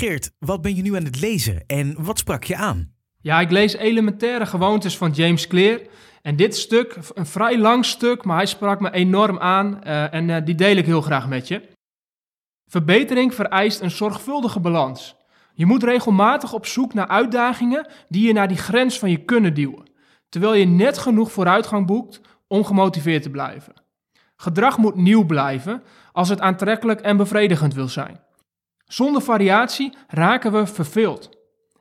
Geert, wat ben je nu aan het lezen en wat sprak je aan? Ja, ik lees Elementaire Gewoontes van James Clear. En dit stuk, een vrij lang stuk, maar hij sprak me enorm aan uh, en uh, die deel ik heel graag met je. Verbetering vereist een zorgvuldige balans. Je moet regelmatig op zoek naar uitdagingen die je naar die grens van je kunnen duwen, terwijl je net genoeg vooruitgang boekt om gemotiveerd te blijven. Gedrag moet nieuw blijven als het aantrekkelijk en bevredigend wil zijn. Zonder variatie raken we verveeld.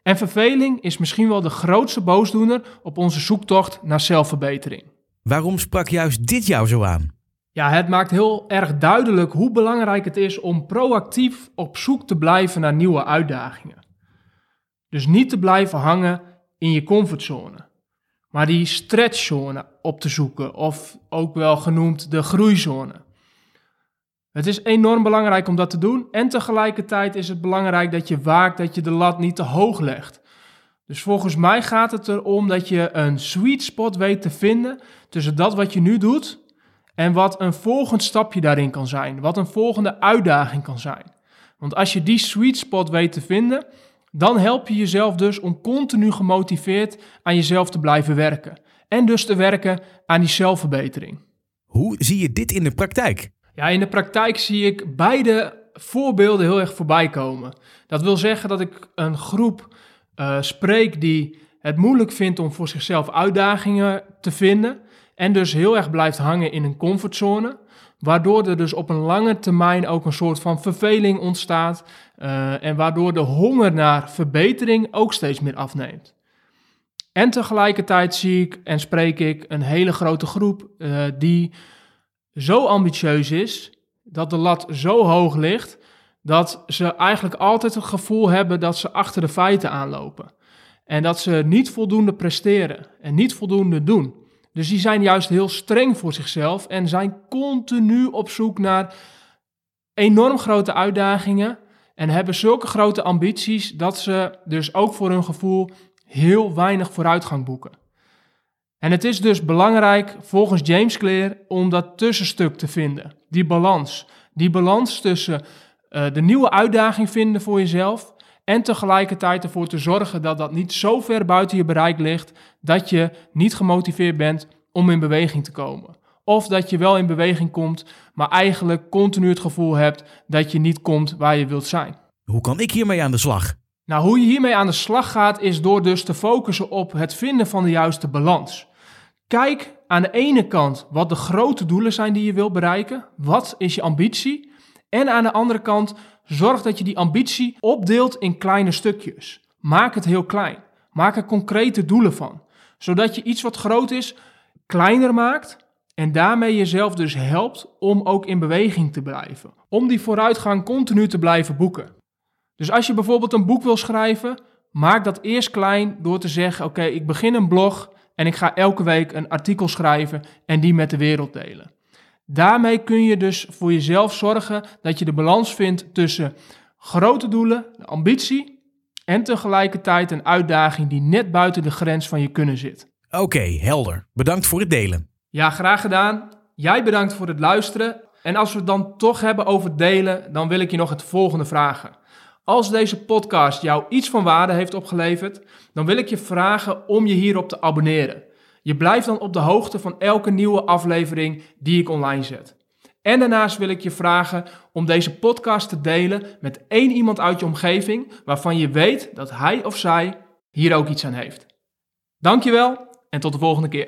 En verveling is misschien wel de grootste boosdoener op onze zoektocht naar zelfverbetering. Waarom sprak juist dit jou zo aan? Ja, het maakt heel erg duidelijk hoe belangrijk het is om proactief op zoek te blijven naar nieuwe uitdagingen. Dus niet te blijven hangen in je comfortzone, maar die stretchzone op te zoeken, of ook wel genoemd de groeizone. Het is enorm belangrijk om dat te doen en tegelijkertijd is het belangrijk dat je waakt dat je de lat niet te hoog legt. Dus volgens mij gaat het erom dat je een sweet spot weet te vinden tussen dat wat je nu doet en wat een volgend stapje daarin kan zijn, wat een volgende uitdaging kan zijn. Want als je die sweet spot weet te vinden, dan help je jezelf dus om continu gemotiveerd aan jezelf te blijven werken. En dus te werken aan die zelfverbetering. Hoe zie je dit in de praktijk? Ja, in de praktijk zie ik beide voorbeelden heel erg voorbij komen. Dat wil zeggen dat ik een groep uh, spreek die het moeilijk vindt om voor zichzelf uitdagingen te vinden. En dus heel erg blijft hangen in een comfortzone. Waardoor er dus op een lange termijn ook een soort van verveling ontstaat. Uh, en waardoor de honger naar verbetering ook steeds meer afneemt. En tegelijkertijd zie ik en spreek ik een hele grote groep uh, die zo ambitieus is, dat de lat zo hoog ligt, dat ze eigenlijk altijd het gevoel hebben dat ze achter de feiten aanlopen. En dat ze niet voldoende presteren en niet voldoende doen. Dus die zijn juist heel streng voor zichzelf en zijn continu op zoek naar enorm grote uitdagingen en hebben zulke grote ambities dat ze dus ook voor hun gevoel heel weinig vooruitgang boeken. En het is dus belangrijk, volgens James Clear, om dat tussenstuk te vinden. Die balans. Die balans tussen uh, de nieuwe uitdaging vinden voor jezelf en tegelijkertijd ervoor te zorgen dat dat niet zo ver buiten je bereik ligt dat je niet gemotiveerd bent om in beweging te komen. Of dat je wel in beweging komt, maar eigenlijk continu het gevoel hebt dat je niet komt waar je wilt zijn. Hoe kan ik hiermee aan de slag? Nou, hoe je hiermee aan de slag gaat, is door dus te focussen op het vinden van de juiste balans. Kijk aan de ene kant wat de grote doelen zijn die je wil bereiken. Wat is je ambitie? En aan de andere kant, zorg dat je die ambitie opdeelt in kleine stukjes. Maak het heel klein. Maak er concrete doelen van. Zodat je iets wat groot is, kleiner maakt. En daarmee jezelf dus helpt om ook in beweging te blijven. Om die vooruitgang continu te blijven boeken. Dus als je bijvoorbeeld een boek wil schrijven, maak dat eerst klein door te zeggen: Oké, ik begin een blog en ik ga elke week een artikel schrijven en die met de wereld delen. Daarmee kun je dus voor jezelf zorgen dat je de balans vindt tussen grote doelen, de ambitie en tegelijkertijd een uitdaging die net buiten de grens van je kunnen zit. Oké, helder. Bedankt voor het delen. Ja, graag gedaan. Jij bedankt voor het luisteren. En als we het dan toch hebben over delen, dan wil ik je nog het volgende vragen. Als deze podcast jou iets van waarde heeft opgeleverd, dan wil ik je vragen om je hierop te abonneren. Je blijft dan op de hoogte van elke nieuwe aflevering die ik online zet. En daarnaast wil ik je vragen om deze podcast te delen met één iemand uit je omgeving waarvan je weet dat hij of zij hier ook iets aan heeft. Dankjewel en tot de volgende keer.